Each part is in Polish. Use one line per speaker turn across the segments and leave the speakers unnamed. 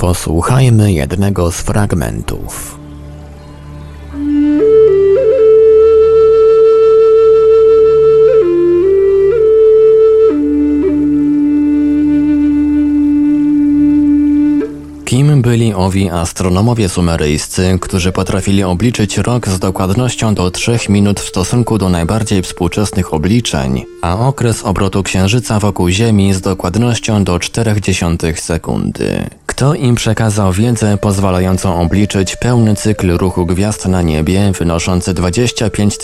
Posłuchajmy jednego z fragmentów. Kim byli owi astronomowie sumeryjscy, którzy potrafili obliczyć rok z dokładnością do 3 minut w stosunku do najbardziej współczesnych obliczeń, a okres obrotu Księżyca wokół Ziemi z dokładnością do 0,4 sekundy? Kto im przekazał wiedzę pozwalającą obliczyć pełny cykl ruchu gwiazd na niebie wynoszący 25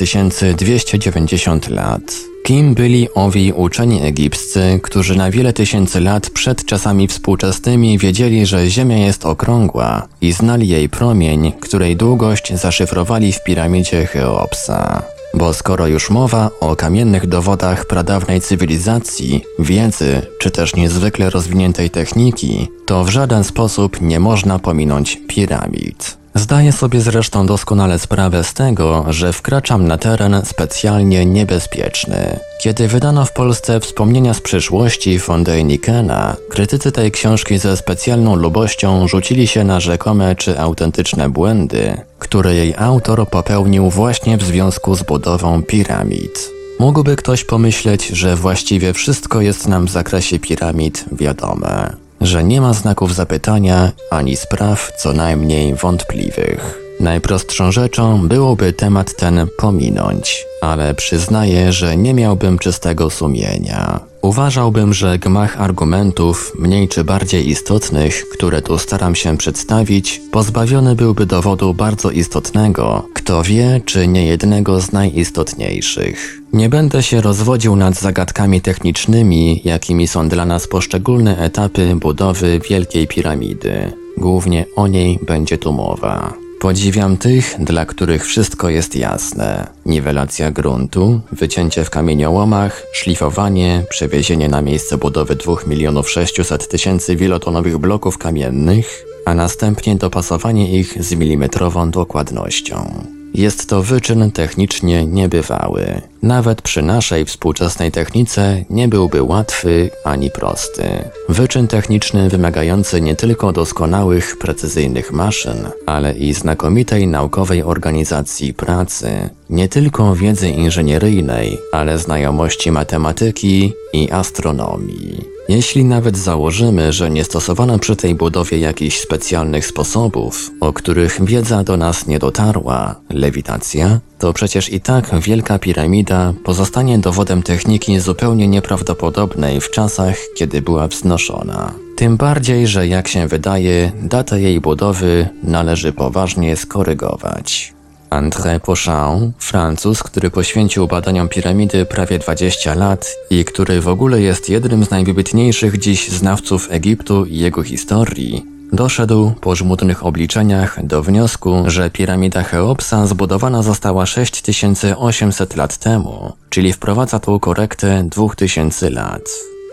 290 lat? Kim byli owi uczeni egipscy, którzy na wiele tysięcy lat przed czasami współczesnymi wiedzieli, że Ziemia jest okrągła i znali jej promień, której długość zaszyfrowali w piramidzie Cheopsa? Bo skoro już mowa o kamiennych dowodach pradawnej cywilizacji, wiedzy czy też niezwykle rozwiniętej techniki, to w żaden sposób nie można pominąć piramid. Zdaję sobie zresztą doskonale sprawę z tego, że wkraczam na teren specjalnie niebezpieczny. Kiedy wydano w Polsce wspomnienia z przyszłości von Dänikena, krytycy tej książki ze specjalną lubością rzucili się na rzekome czy autentyczne błędy, które jej autor popełnił właśnie w związku z budową piramid. Mógłby ktoś pomyśleć, że właściwie wszystko jest nam w zakresie piramid wiadome że nie ma znaków zapytania ani spraw co najmniej wątpliwych. Najprostszą rzeczą byłoby temat ten pominąć, ale przyznaję, że nie miałbym czystego sumienia. Uważałbym, że gmach argumentów, mniej czy bardziej istotnych, które tu staram się przedstawić, pozbawiony byłby dowodu bardzo istotnego, kto wie, czy nie jednego z najistotniejszych. Nie będę się rozwodził nad zagadkami technicznymi, jakimi są dla nas poszczególne etapy budowy Wielkiej Piramidy. Głównie o niej będzie tu mowa. Podziwiam tych, dla których wszystko jest jasne. Niwelacja gruntu, wycięcie w kamieniołomach, szlifowanie, przewiezienie na miejsce budowy 2 milionów 600 tysięcy wielotonowych bloków kamiennych, a następnie dopasowanie ich z milimetrową dokładnością. Jest to wyczyn technicznie niebywały. Nawet przy naszej współczesnej technice nie byłby łatwy ani prosty. Wyczyn techniczny wymagający nie tylko doskonałych, precyzyjnych maszyn, ale i znakomitej naukowej organizacji pracy, nie tylko wiedzy inżynieryjnej, ale znajomości matematyki i astronomii. Jeśli nawet założymy, że nie stosowano przy tej budowie jakichś specjalnych sposobów, o których wiedza do nas nie dotarła, lewitacja, to przecież i tak Wielka Piramida pozostanie dowodem techniki zupełnie nieprawdopodobnej w czasach, kiedy była wznoszona. Tym bardziej, że jak się wydaje, datę jej budowy należy poważnie skorygować. André Pochon, Francuz, który poświęcił badaniom piramidy prawie 20 lat i który w ogóle jest jednym z najwybitniejszych dziś znawców Egiptu i jego historii, doszedł po żmudnych obliczeniach do wniosku, że piramida Cheopsa zbudowana została 6800 lat temu, czyli wprowadza tu korektę 2000 lat.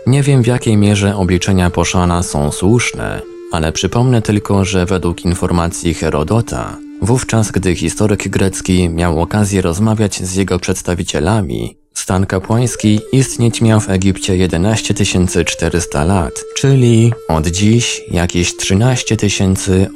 Nie wiem w jakiej mierze obliczenia Poszana są słuszne, ale przypomnę tylko, że według informacji Herodota Wówczas, gdy historyk grecki miał okazję rozmawiać z jego przedstawicielami, stan kapłański istnieć miał w Egipcie 11 400 lat, czyli od dziś jakieś 13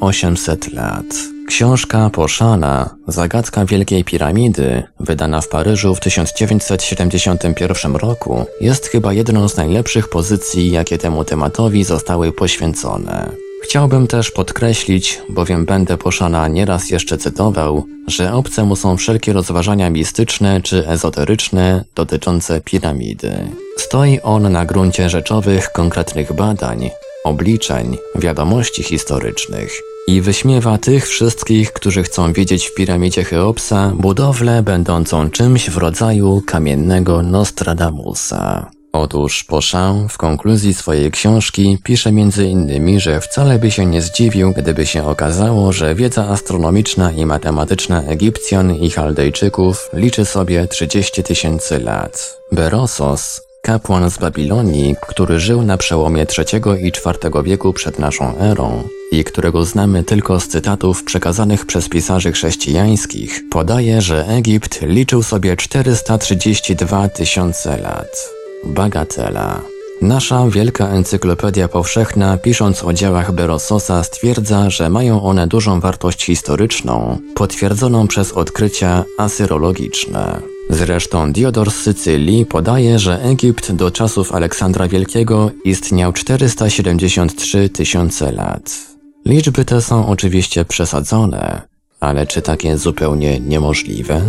800 lat. Książka Poszana, Zagadka Wielkiej Piramidy, wydana w Paryżu w 1971 roku, jest chyba jedną z najlepszych pozycji, jakie temu tematowi zostały poświęcone. Chciałbym też podkreślić, bowiem będę Poszana nieraz jeszcze cytował, że obce mu są wszelkie rozważania mistyczne czy ezoteryczne dotyczące piramidy. Stoi on na gruncie rzeczowych, konkretnych badań, obliczeń, wiadomości historycznych i wyśmiewa tych wszystkich, którzy chcą widzieć w piramidzie Cheopsa budowlę będącą czymś w rodzaju kamiennego Nostradamusa. Otóż Pochon w konkluzji swojej książki pisze innymi, że wcale by się nie zdziwił, gdyby się okazało, że wiedza astronomiczna i matematyczna Egipcjan i Chaldejczyków liczy sobie 30 tysięcy lat. Berosos, kapłan z Babilonii, który żył na przełomie III i IV wieku przed naszą erą i którego znamy tylko z cytatów przekazanych przez pisarzy chrześcijańskich, podaje, że Egipt liczył sobie 432 tysiące lat. Bagatela. Nasza wielka encyklopedia powszechna, pisząc o dziełach Berososa, stwierdza, że mają one dużą wartość historyczną, potwierdzoną przez odkrycia asyrologiczne. Zresztą Diodor z Sycylii podaje, że Egipt do czasów Aleksandra Wielkiego istniał 473 tysiące lat. Liczby te są oczywiście przesadzone, ale czy takie zupełnie niemożliwe?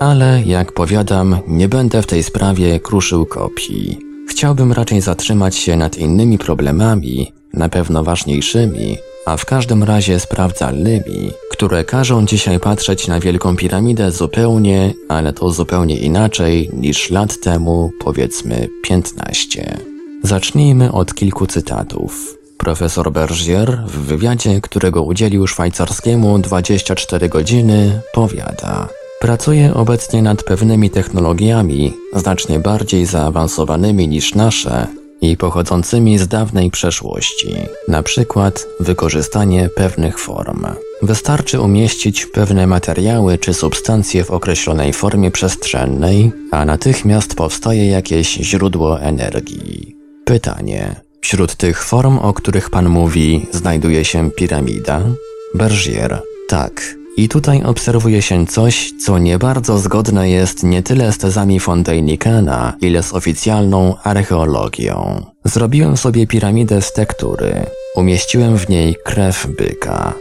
Ale jak powiadam, nie będę w tej sprawie kruszył kopii. Chciałbym raczej zatrzymać się nad innymi problemami, na pewno ważniejszymi, a w każdym razie sprawdzalnymi, które każą dzisiaj patrzeć na Wielką Piramidę zupełnie, ale to zupełnie inaczej niż lat temu, powiedzmy 15. Zacznijmy od kilku cytatów. Profesor Bergier w wywiadzie, którego udzielił szwajcarskiemu 24 godziny, powiada – Pracuję obecnie nad pewnymi technologiami, znacznie bardziej zaawansowanymi niż nasze i pochodzącymi z dawnej przeszłości, na przykład wykorzystanie pewnych form. Wystarczy umieścić pewne materiały czy substancje w określonej formie przestrzennej, a natychmiast powstaje jakieś źródło energii. Pytanie. Wśród tych form, o których Pan mówi, znajduje się piramida? Bergier. Tak, i tutaj obserwuje się coś, co nie bardzo zgodne jest nie tyle z tezami Fontainikana, ile z oficjalną archeologią. Zrobiłem sobie piramidę z tektury. Umieściłem w niej krew byka.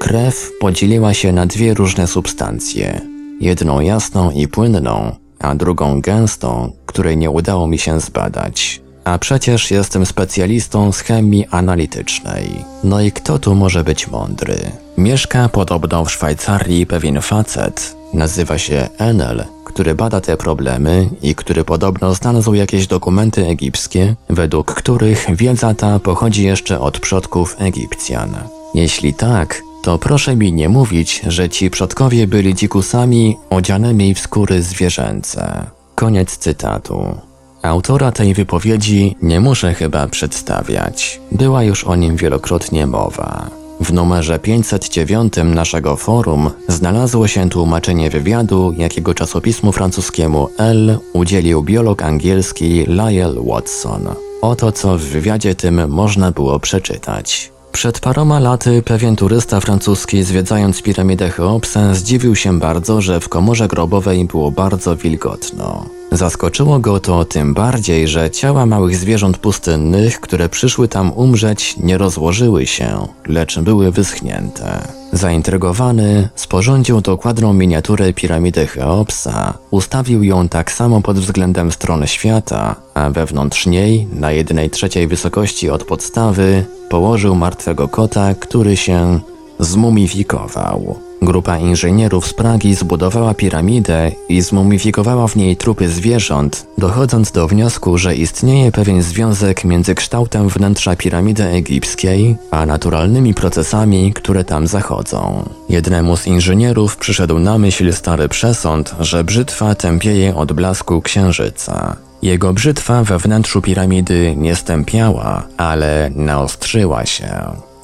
Krew podzieliła się na dwie różne substancje. Jedną jasną i płynną, a drugą gęstą, której nie udało mi się zbadać. A przecież jestem specjalistą z chemii analitycznej. No i kto tu może być mądry? Mieszka podobno w Szwajcarii pewien facet. Nazywa się Enel, który bada te problemy i który podobno znalazł jakieś dokumenty egipskie, według których wiedza ta pochodzi jeszcze od przodków Egipcjan. Jeśli tak, to proszę mi nie mówić, że ci przodkowie byli dzikusami odzianymi w skóry zwierzęce. Koniec cytatu. Autora tej wypowiedzi nie muszę chyba przedstawiać. Była już o nim wielokrotnie mowa. W numerze 509 naszego forum znalazło się tłumaczenie wywiadu, jakiego czasopismu francuskiemu L udzielił biolog angielski Lyle Watson. Oto co w wywiadzie tym można było przeczytać. Przed paroma laty pewien turysta francuski zwiedzając piramidę Cheopsa zdziwił się bardzo, że w komorze grobowej było bardzo wilgotno. Zaskoczyło go to tym bardziej, że ciała małych zwierząt pustynnych, które przyszły tam umrzeć, nie rozłożyły się, lecz były wyschnięte. Zaintrygowany, sporządził dokładną miniaturę piramidy Cheopsa, ustawił ją tak samo pod względem strony świata, a wewnątrz niej, na jednej trzeciej wysokości od podstawy, położył martwego kota, który się zmumifikował. Grupa inżynierów z Pragi zbudowała piramidę i zmumifikowała w niej trupy zwierząt, dochodząc do wniosku, że istnieje pewien związek między kształtem wnętrza piramidy egipskiej, a naturalnymi procesami, które tam zachodzą. Jednemu z inżynierów przyszedł na myśl stary przesąd, że brzytwa tępieje od blasku księżyca. Jego brzytwa we wnętrzu piramidy nie stępiała, ale naostrzyła się.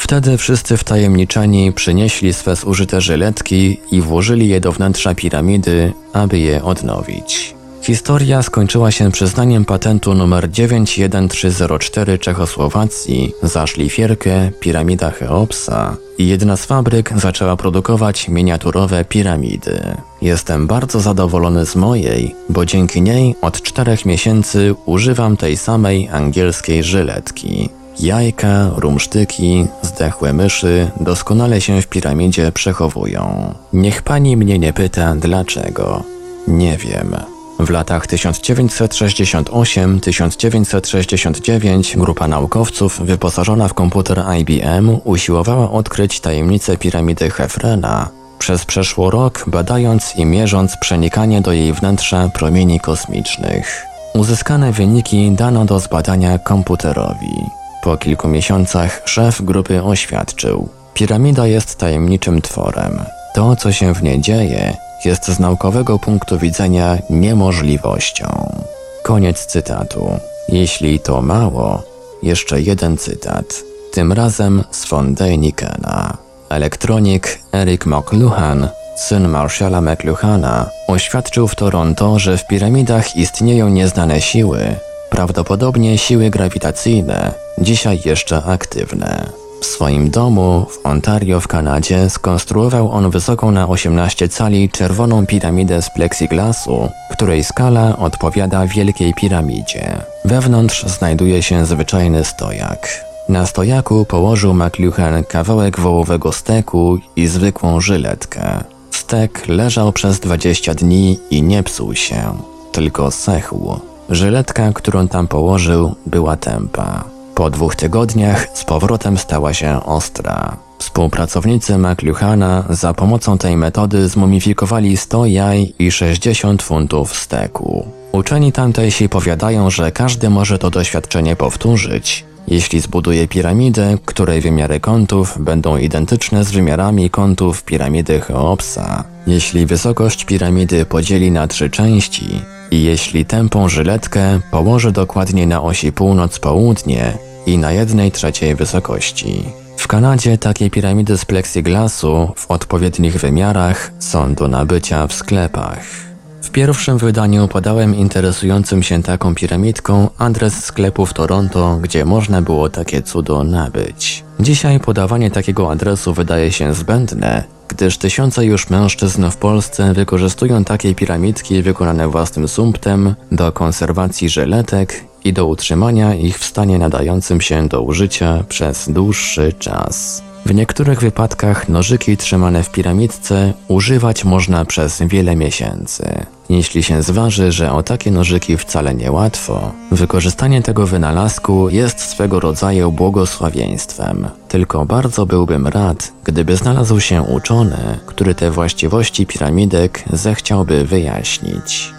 Wtedy wszyscy wtajemniczeni przynieśli swe zużyte żyletki i włożyli je do wnętrza piramidy, aby je odnowić. Historia skończyła się przyznaniem patentu numer 91304 Czechosłowacji za szlifierkę Piramida Cheopsa i jedna z fabryk zaczęła produkować miniaturowe piramidy. Jestem bardzo zadowolony z mojej, bo dzięki niej od czterech miesięcy używam tej samej angielskiej żyletki. Jajka, rumsztyki, zdechłe myszy doskonale się w piramidzie przechowują. Niech pani mnie nie pyta dlaczego. Nie wiem. W latach 1968-1969 grupa naukowców wyposażona w komputer IBM usiłowała odkryć tajemnicę piramidy Hefrena, przez przeszło rok badając i mierząc przenikanie do jej wnętrza promieni kosmicznych. Uzyskane wyniki dano do zbadania komputerowi. Po kilku miesiącach szef grupy oświadczył: Piramida jest tajemniczym tworem. To, co się w niej dzieje, jest z naukowego punktu widzenia niemożliwością. Koniec cytatu. Jeśli to mało, jeszcze jeden cytat. Tym razem z von Deinikena. Elektronik Eric McLuhan, syn Marshalla McLuhana, oświadczył w Toronto, że w piramidach istnieją nieznane siły, prawdopodobnie siły grawitacyjne, dzisiaj jeszcze aktywne. W swoim domu w Ontario w Kanadzie skonstruował on wysoką na 18 cali czerwoną piramidę z plexiglasu, której skala odpowiada Wielkiej Piramidzie. Wewnątrz znajduje się zwyczajny stojak. Na stojaku położył McLuhan kawałek wołowego steku i zwykłą żyletkę. Stek leżał przez 20 dni i nie psuł się, tylko sechł. Żyletka, którą tam położył, była tępa. Po dwóch tygodniach z powrotem stała się ostra. Współpracownicy McLuhana za pomocą tej metody zmumifikowali 100 jaj i 60 funtów steku. Uczeni tamtejsi powiadają, że każdy może to doświadczenie powtórzyć, jeśli zbuduje piramidę, której wymiary kątów będą identyczne z wymiarami kątów piramidy Cheopsa, jeśli wysokość piramidy podzieli na trzy części i jeśli tępą żyletkę położy dokładnie na osi północ-południe i na jednej trzeciej wysokości. W Kanadzie takie piramidy z plexiglasu w odpowiednich wymiarach są do nabycia w sklepach. W pierwszym wydaniu podałem interesującym się taką piramidką adres sklepu w Toronto, gdzie można było takie cudo nabyć. Dzisiaj podawanie takiego adresu wydaje się zbędne, gdyż tysiące już mężczyzn w Polsce wykorzystują takie piramidki wykonane własnym sumptem do konserwacji żeletek i do utrzymania ich w stanie nadającym się do użycia przez dłuższy czas. W niektórych wypadkach nożyki trzymane w piramidce używać można przez wiele miesięcy. Jeśli się zważy, że o takie nożyki wcale niełatwo, wykorzystanie tego wynalazku jest swego rodzaju błogosławieństwem. Tylko bardzo byłbym rad, gdyby znalazł się uczony, który te właściwości piramidek zechciałby wyjaśnić.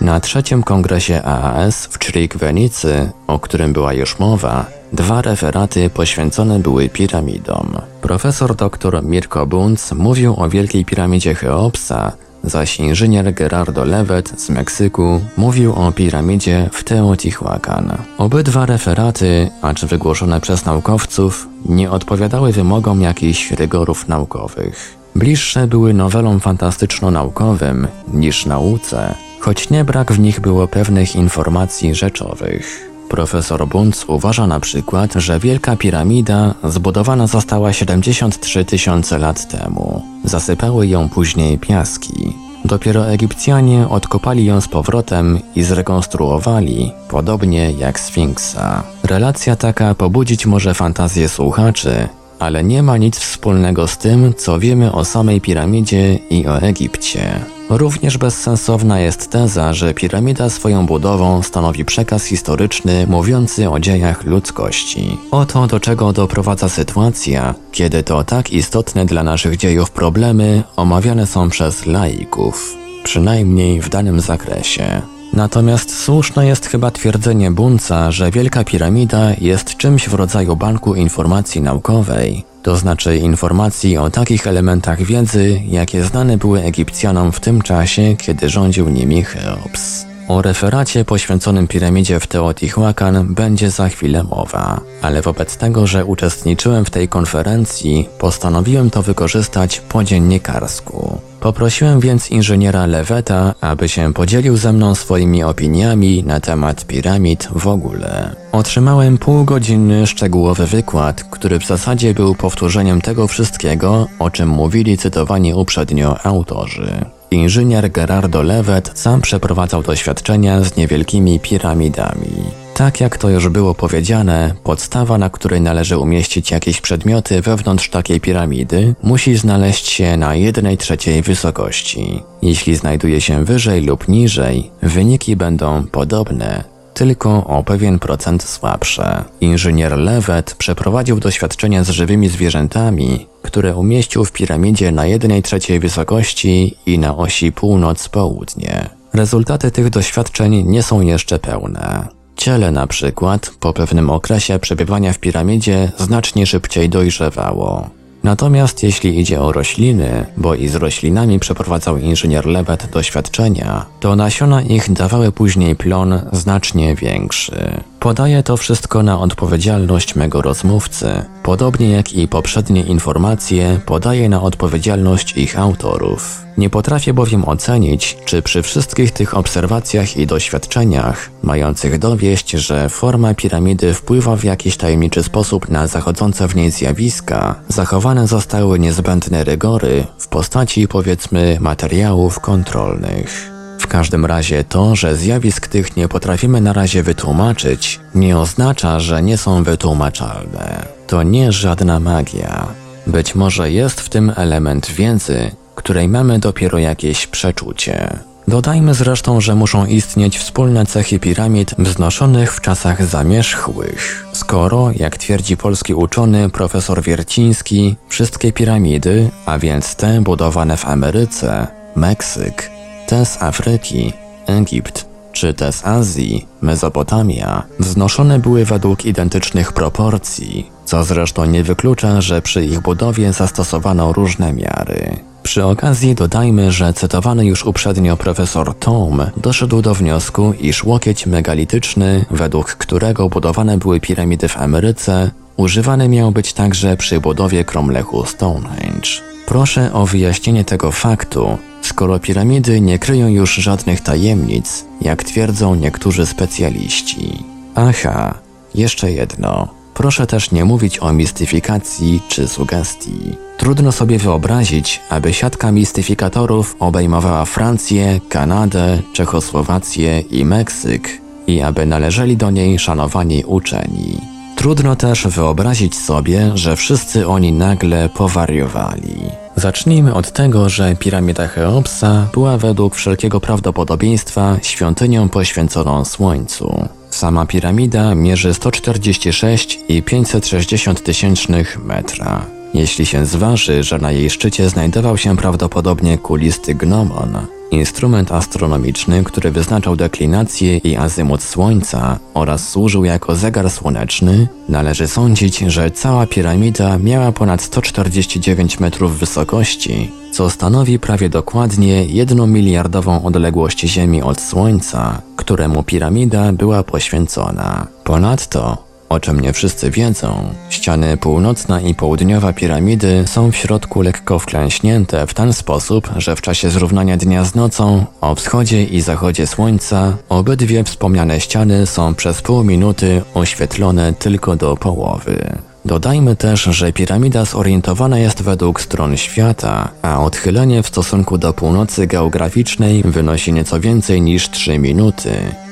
Na trzecim kongresie AAS w Czrik-Wenicy, o którym była już mowa, dwa referaty poświęcone były piramidom. Profesor dr Mirko Bunc mówił o Wielkiej Piramidzie Cheopsa, zaś inżynier Gerardo Levet z Meksyku mówił o piramidzie w Teotihuacan. Obydwa referaty, acz wygłoszone przez naukowców, nie odpowiadały wymogom jakichś rygorów naukowych. Bliższe były nowelom fantastyczno-naukowym niż nauce, choć nie brak w nich było pewnych informacji rzeczowych. Profesor Bunc uważa na przykład, że Wielka Piramida zbudowana została 73 tysiące lat temu. Zasypały ją później piaski. Dopiero Egipcjanie odkopali ją z powrotem i zrekonstruowali, podobnie jak Sfinksa. Relacja taka pobudzić może fantazję słuchaczy, ale nie ma nic wspólnego z tym, co wiemy o samej piramidzie i o Egipcie. Również bezsensowna jest teza, że piramida swoją budową stanowi przekaz historyczny mówiący o dziejach ludzkości. Oto do czego doprowadza sytuacja, kiedy to tak istotne dla naszych dziejów problemy omawiane są przez laików, przynajmniej w danym zakresie. Natomiast słuszne jest chyba twierdzenie Bunca, że Wielka Piramida jest czymś w rodzaju banku informacji naukowej, to znaczy informacji o takich elementach wiedzy, jakie znane były Egipcjanom w tym czasie, kiedy rządził nimi Cheops. O referacie poświęconym piramidzie w Teotihuacan będzie za chwilę mowa, ale wobec tego, że uczestniczyłem w tej konferencji, postanowiłem to wykorzystać po dziennikarsku. Poprosiłem więc inżyniera Leweta, aby się podzielił ze mną swoimi opiniami na temat piramid w ogóle. Otrzymałem półgodzinny, szczegółowy wykład, który w zasadzie był powtórzeniem tego wszystkiego, o czym mówili cytowani uprzednio autorzy. Inżynier Gerardo Levet sam przeprowadzał doświadczenia z niewielkimi piramidami. Tak jak to już było powiedziane, podstawa, na której należy umieścić jakieś przedmioty wewnątrz takiej piramidy, musi znaleźć się na jednej trzeciej wysokości. Jeśli znajduje się wyżej lub niżej, wyniki będą podobne, tylko o pewien procent słabsze. Inżynier Levet przeprowadził doświadczenia z żywymi zwierzętami, które umieścił w piramidzie na jednej trzeciej wysokości i na osi północ-południe. Rezultaty tych doświadczeń nie są jeszcze pełne. Ciele na przykład po pewnym okresie przebywania w piramidzie znacznie szybciej dojrzewało. Natomiast jeśli idzie o rośliny, bo i z roślinami przeprowadzał inżynier Lebet doświadczenia, to nasiona ich dawały później plon znacznie większy. Podaję to wszystko na odpowiedzialność mego rozmówcy, podobnie jak i poprzednie informacje podaję na odpowiedzialność ich autorów. Nie potrafię bowiem ocenić, czy przy wszystkich tych obserwacjach i doświadczeniach, mających dowieść, że forma piramidy wpływa w jakiś tajemniczy sposób na zachodzące w niej zjawiska, zachowane zostały niezbędne rygory w postaci powiedzmy materiałów kontrolnych. W każdym razie to, że zjawisk tych nie potrafimy na razie wytłumaczyć, nie oznacza, że nie są wytłumaczalne. To nie żadna magia. Być może jest w tym element wiedzy, której mamy dopiero jakieś przeczucie. Dodajmy zresztą, że muszą istnieć wspólne cechy piramid wznoszonych w czasach zamierzchłych. Skoro, jak twierdzi polski uczony profesor Wierciński, wszystkie piramidy, a więc te budowane w Ameryce, Meksyk, te z Afryki, Egipt, czy te z Azji, Mezopotamia, wznoszone były według identycznych proporcji, co zresztą nie wyklucza, że przy ich budowie zastosowano różne miary. Przy okazji dodajmy, że cytowany już uprzednio profesor Tom doszedł do wniosku, iż łokieć megalityczny, według którego budowane były piramidy w Ameryce, używany miał być także przy budowie Cromlechu Stonehenge. Proszę o wyjaśnienie tego faktu, skoro piramidy nie kryją już żadnych tajemnic, jak twierdzą niektórzy specjaliści. Aha, jeszcze jedno. Proszę też nie mówić o mistyfikacji czy sugestii. Trudno sobie wyobrazić, aby siatka mistyfikatorów obejmowała Francję, Kanadę, Czechosłowację i Meksyk i aby należeli do niej szanowani uczeni. Trudno też wyobrazić sobie, że wszyscy oni nagle powariowali. Zacznijmy od tego, że piramida Cheopsa była według wszelkiego prawdopodobieństwa świątynią poświęconą Słońcu. Sama piramida mierzy 146,560 tysięcznych metra. Jeśli się zważy, że na jej szczycie znajdował się prawdopodobnie kulisty gnomon, instrument astronomiczny, który wyznaczał deklinację i azymut Słońca oraz służył jako zegar słoneczny, należy sądzić, że cała piramida miała ponad 149 metrów wysokości, co stanowi prawie dokładnie jedną miliardową odległość Ziemi od Słońca, któremu piramida była poświęcona. Ponadto o czym nie wszyscy wiedzą, ściany północna i południowa piramidy są w środku lekko wklęśnięte w ten sposób, że w czasie zrównania dnia z nocą, o wschodzie i zachodzie słońca, obydwie wspomniane ściany są przez pół minuty oświetlone tylko do połowy. Dodajmy też, że piramida zorientowana jest według stron świata, a odchylenie w stosunku do północy geograficznej wynosi nieco więcej niż 3 minuty,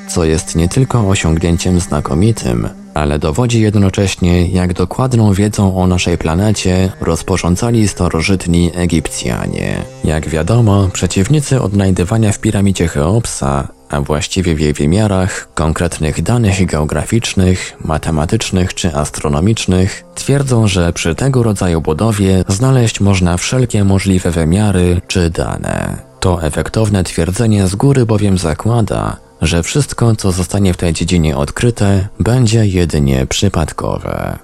co jest nie tylko osiągnięciem znakomitym, ale dowodzi jednocześnie, jak dokładną wiedzą o naszej planecie rozporządzali starożytni Egipcjanie. Jak wiadomo, przeciwnicy odnajdywania w piramidzie Cheopsa, a właściwie w jej wymiarach, konkretnych danych geograficznych, matematycznych czy astronomicznych, twierdzą, że przy tego rodzaju budowie znaleźć można wszelkie możliwe wymiary czy dane. To efektowne twierdzenie z góry bowiem zakłada, że wszystko, co zostanie w tej dziedzinie odkryte, będzie jedynie przypadkowe.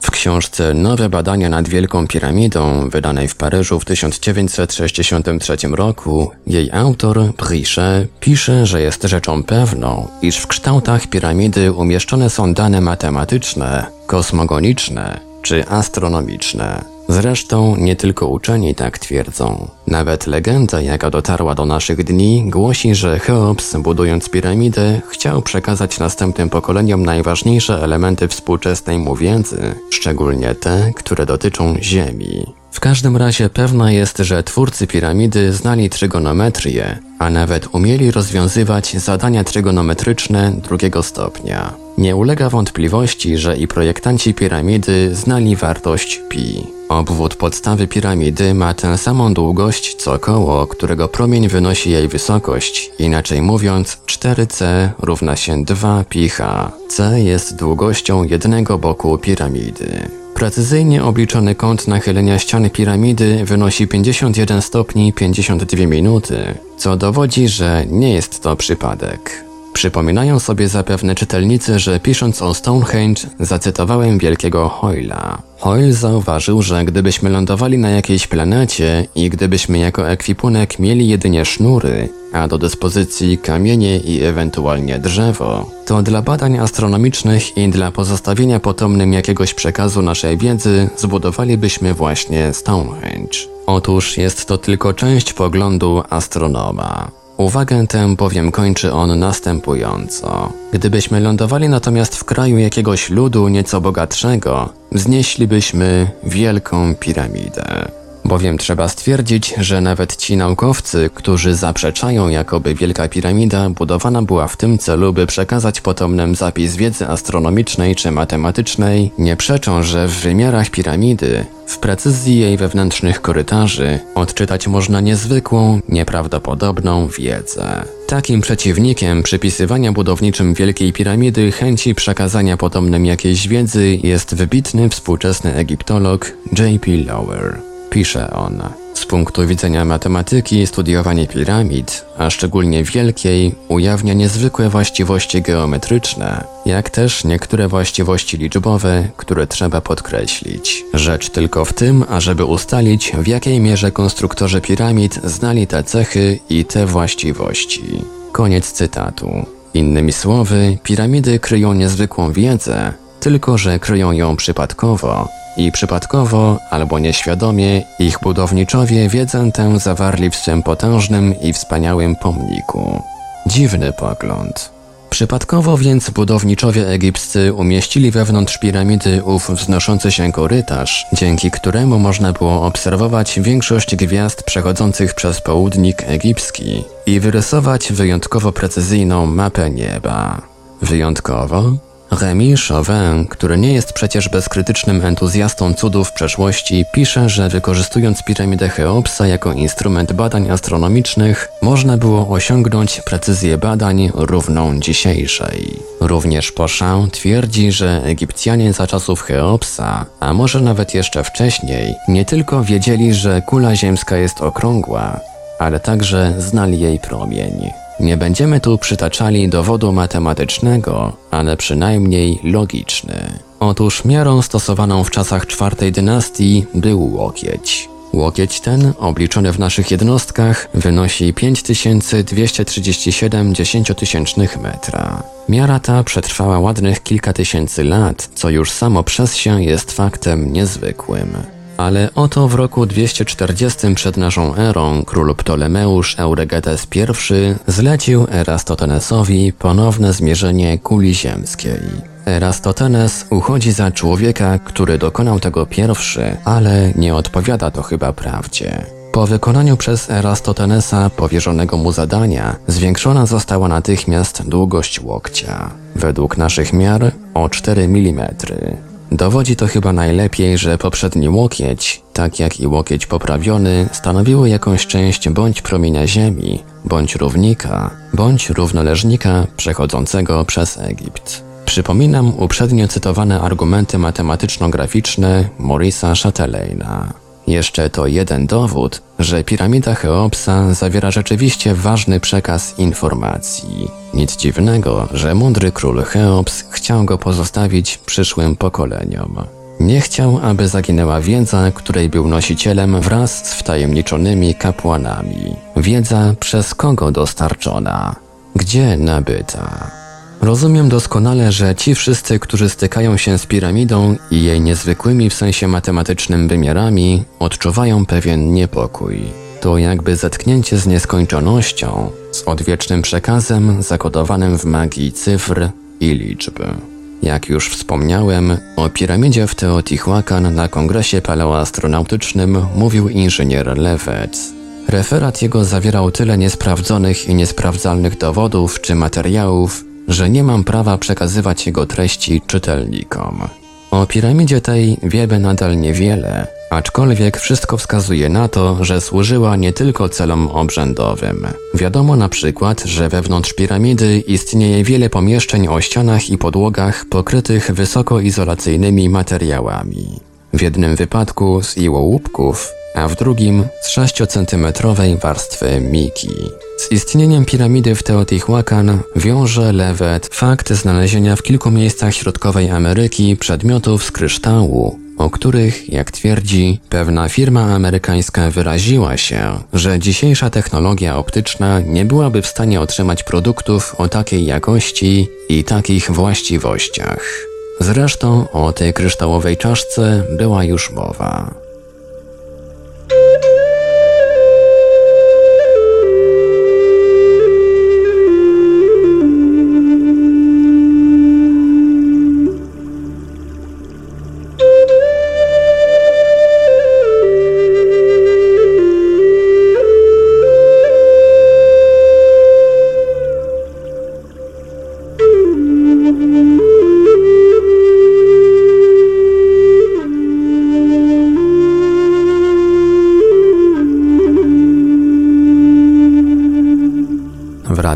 W książce Nowe badania nad Wielką Piramidą, wydanej w Paryżu w 1963 roku, jej autor, Brichet, pisze, że jest rzeczą pewną, iż w kształtach piramidy umieszczone są dane matematyczne, kosmogoniczne czy astronomiczne. Zresztą nie tylko uczeni tak twierdzą. Nawet legenda, jaka dotarła do naszych dni, głosi, że Cheops, budując piramidę, chciał przekazać następnym pokoleniom najważniejsze elementy współczesnej mu wiedzy, szczególnie te, które dotyczą Ziemi. W każdym razie pewna jest, że twórcy piramidy znali trygonometrię, a nawet umieli rozwiązywać zadania trygonometryczne drugiego stopnia. Nie ulega wątpliwości, że i projektanci piramidy znali wartość pi. Obwód podstawy piramidy ma tę samą długość co koło, którego promień wynosi jej wysokość, inaczej mówiąc 4c równa się 2 pi h. c jest długością jednego boku piramidy. Precyzyjnie obliczony kąt nachylenia ściany piramidy wynosi 51 stopni 52 minuty, co dowodzi, że nie jest to przypadek. Przypominają sobie zapewne czytelnicy, że pisząc o Stonehenge zacytowałem wielkiego Hoyla. Hoyle zauważył, że gdybyśmy lądowali na jakiejś planecie i gdybyśmy jako ekwipunek mieli jedynie sznury, a do dyspozycji kamienie i ewentualnie drzewo, to dla badań astronomicznych i dla pozostawienia potomnym jakiegoś przekazu naszej wiedzy zbudowalibyśmy właśnie Stonehenge. Otóż jest to tylko część poglądu astronoma. Uwagę tę bowiem kończy on następująco. Gdybyśmy lądowali natomiast w kraju jakiegoś ludu nieco bogatszego, wznieślibyśmy wielką piramidę. Bowiem trzeba stwierdzić, że nawet ci naukowcy, którzy zaprzeczają, jakoby Wielka Piramida budowana była w tym celu, by przekazać potomnym zapis wiedzy astronomicznej czy matematycznej, nie przeczą, że w wymiarach piramidy, w precyzji jej wewnętrznych korytarzy, odczytać można niezwykłą, nieprawdopodobną wiedzę. Takim przeciwnikiem przypisywania budowniczym Wielkiej Piramidy chęci przekazania potomnym jakiejś wiedzy jest wybitny współczesny egiptolog J.P. Lower. Pisze on. Z punktu widzenia matematyki, studiowanie piramid, a szczególnie wielkiej, ujawnia niezwykłe właściwości geometryczne, jak też niektóre właściwości liczbowe, które trzeba podkreślić. Rzecz tylko w tym, ażeby ustalić, w jakiej mierze konstruktorzy piramid znali te cechy i te właściwości. Koniec cytatu. Innymi słowy, piramidy kryją niezwykłą wiedzę, tylko że kryją ją przypadkowo, i przypadkowo albo nieświadomie ich budowniczowie wiedzę tę zawarli w swym potężnym i wspaniałym pomniku. Dziwny pogląd. Przypadkowo więc budowniczowie egipscy umieścili wewnątrz piramidy ów wznoszący się korytarz, dzięki któremu można było obserwować większość gwiazd przechodzących przez południk egipski i wyrysować wyjątkowo precyzyjną mapę nieba. Wyjątkowo, Rémi Chauvin, który nie jest przecież bezkrytycznym entuzjastą cudów przeszłości, pisze, że wykorzystując piramidę Cheopsa jako instrument badań astronomicznych, można było osiągnąć precyzję badań równą dzisiejszej. Również Pochin twierdzi, że Egipcjanie za czasów Cheopsa, a może nawet jeszcze wcześniej, nie tylko wiedzieli, że kula ziemska jest okrągła, ale także znali jej promień. Nie będziemy tu przytaczali dowodu matematycznego, ale przynajmniej logiczny. Otóż miarą stosowaną w czasach czwartej dynastii był łokieć. Łokieć ten, obliczony w naszych jednostkach, wynosi 5237 dziesięciotysięcznych metra. Miara ta przetrwała ładnych kilka tysięcy lat, co już samo przez się jest faktem niezwykłym. Ale oto w roku 240 przed naszą erą król Ptolemeusz Euregetes I zlecił Erastotenesowi ponowne zmierzenie kuli ziemskiej. Erastotenes uchodzi za człowieka, który dokonał tego pierwszy, ale nie odpowiada to chyba prawdzie. Po wykonaniu przez Erastotenesa powierzonego mu zadania, zwiększona została natychmiast długość łokcia. Według naszych miar o 4 mm. Dowodzi to chyba najlepiej, że poprzedni łokieć, tak jak i łokieć poprawiony, stanowiły jakąś część bądź promienia Ziemi, bądź równika, bądź równoleżnika przechodzącego przez Egipt. Przypominam uprzednio cytowane argumenty matematyczno-graficzne Morisa Chatelaina. Jeszcze to jeden dowód, że piramida Cheopsa zawiera rzeczywiście ważny przekaz informacji. Nic dziwnego, że mądry król Cheops chciał go pozostawić przyszłym pokoleniom. Nie chciał, aby zaginęła wiedza, której był nosicielem wraz z wtajemniczonymi kapłanami. Wiedza przez kogo dostarczona? Gdzie nabyta? Rozumiem doskonale, że ci wszyscy, którzy stykają się z piramidą i jej niezwykłymi w sensie matematycznym wymiarami, odczuwają pewien niepokój. To jakby zetknięcie z nieskończonością, z odwiecznym przekazem zakodowanym w magii cyfr i liczb. Jak już wspomniałem, o piramidzie w Teotihuacan na kongresie paleoastronautycznym mówił inżynier Levet. Referat jego zawierał tyle niesprawdzonych i niesprawdzalnych dowodów czy materiałów, że nie mam prawa przekazywać jego treści czytelnikom. O piramidzie tej wiemy nadal niewiele, aczkolwiek wszystko wskazuje na to, że służyła nie tylko celom obrzędowym. Wiadomo na przykład, że wewnątrz piramidy istnieje wiele pomieszczeń o ścianach i podłogach pokrytych wysokoizolacyjnymi materiałami. W jednym wypadku z iłołupków, a w drugim z 6-centymetrowej warstwy miki. Z istnieniem piramidy w Teotihuacan wiąże Levet fakt znalezienia w kilku miejscach środkowej Ameryki przedmiotów z kryształu, o których, jak twierdzi, pewna firma amerykańska wyraziła się, że dzisiejsza technologia optyczna nie byłaby w stanie otrzymać produktów o takiej jakości i takich właściwościach. Zresztą o tej kryształowej czaszce była już mowa.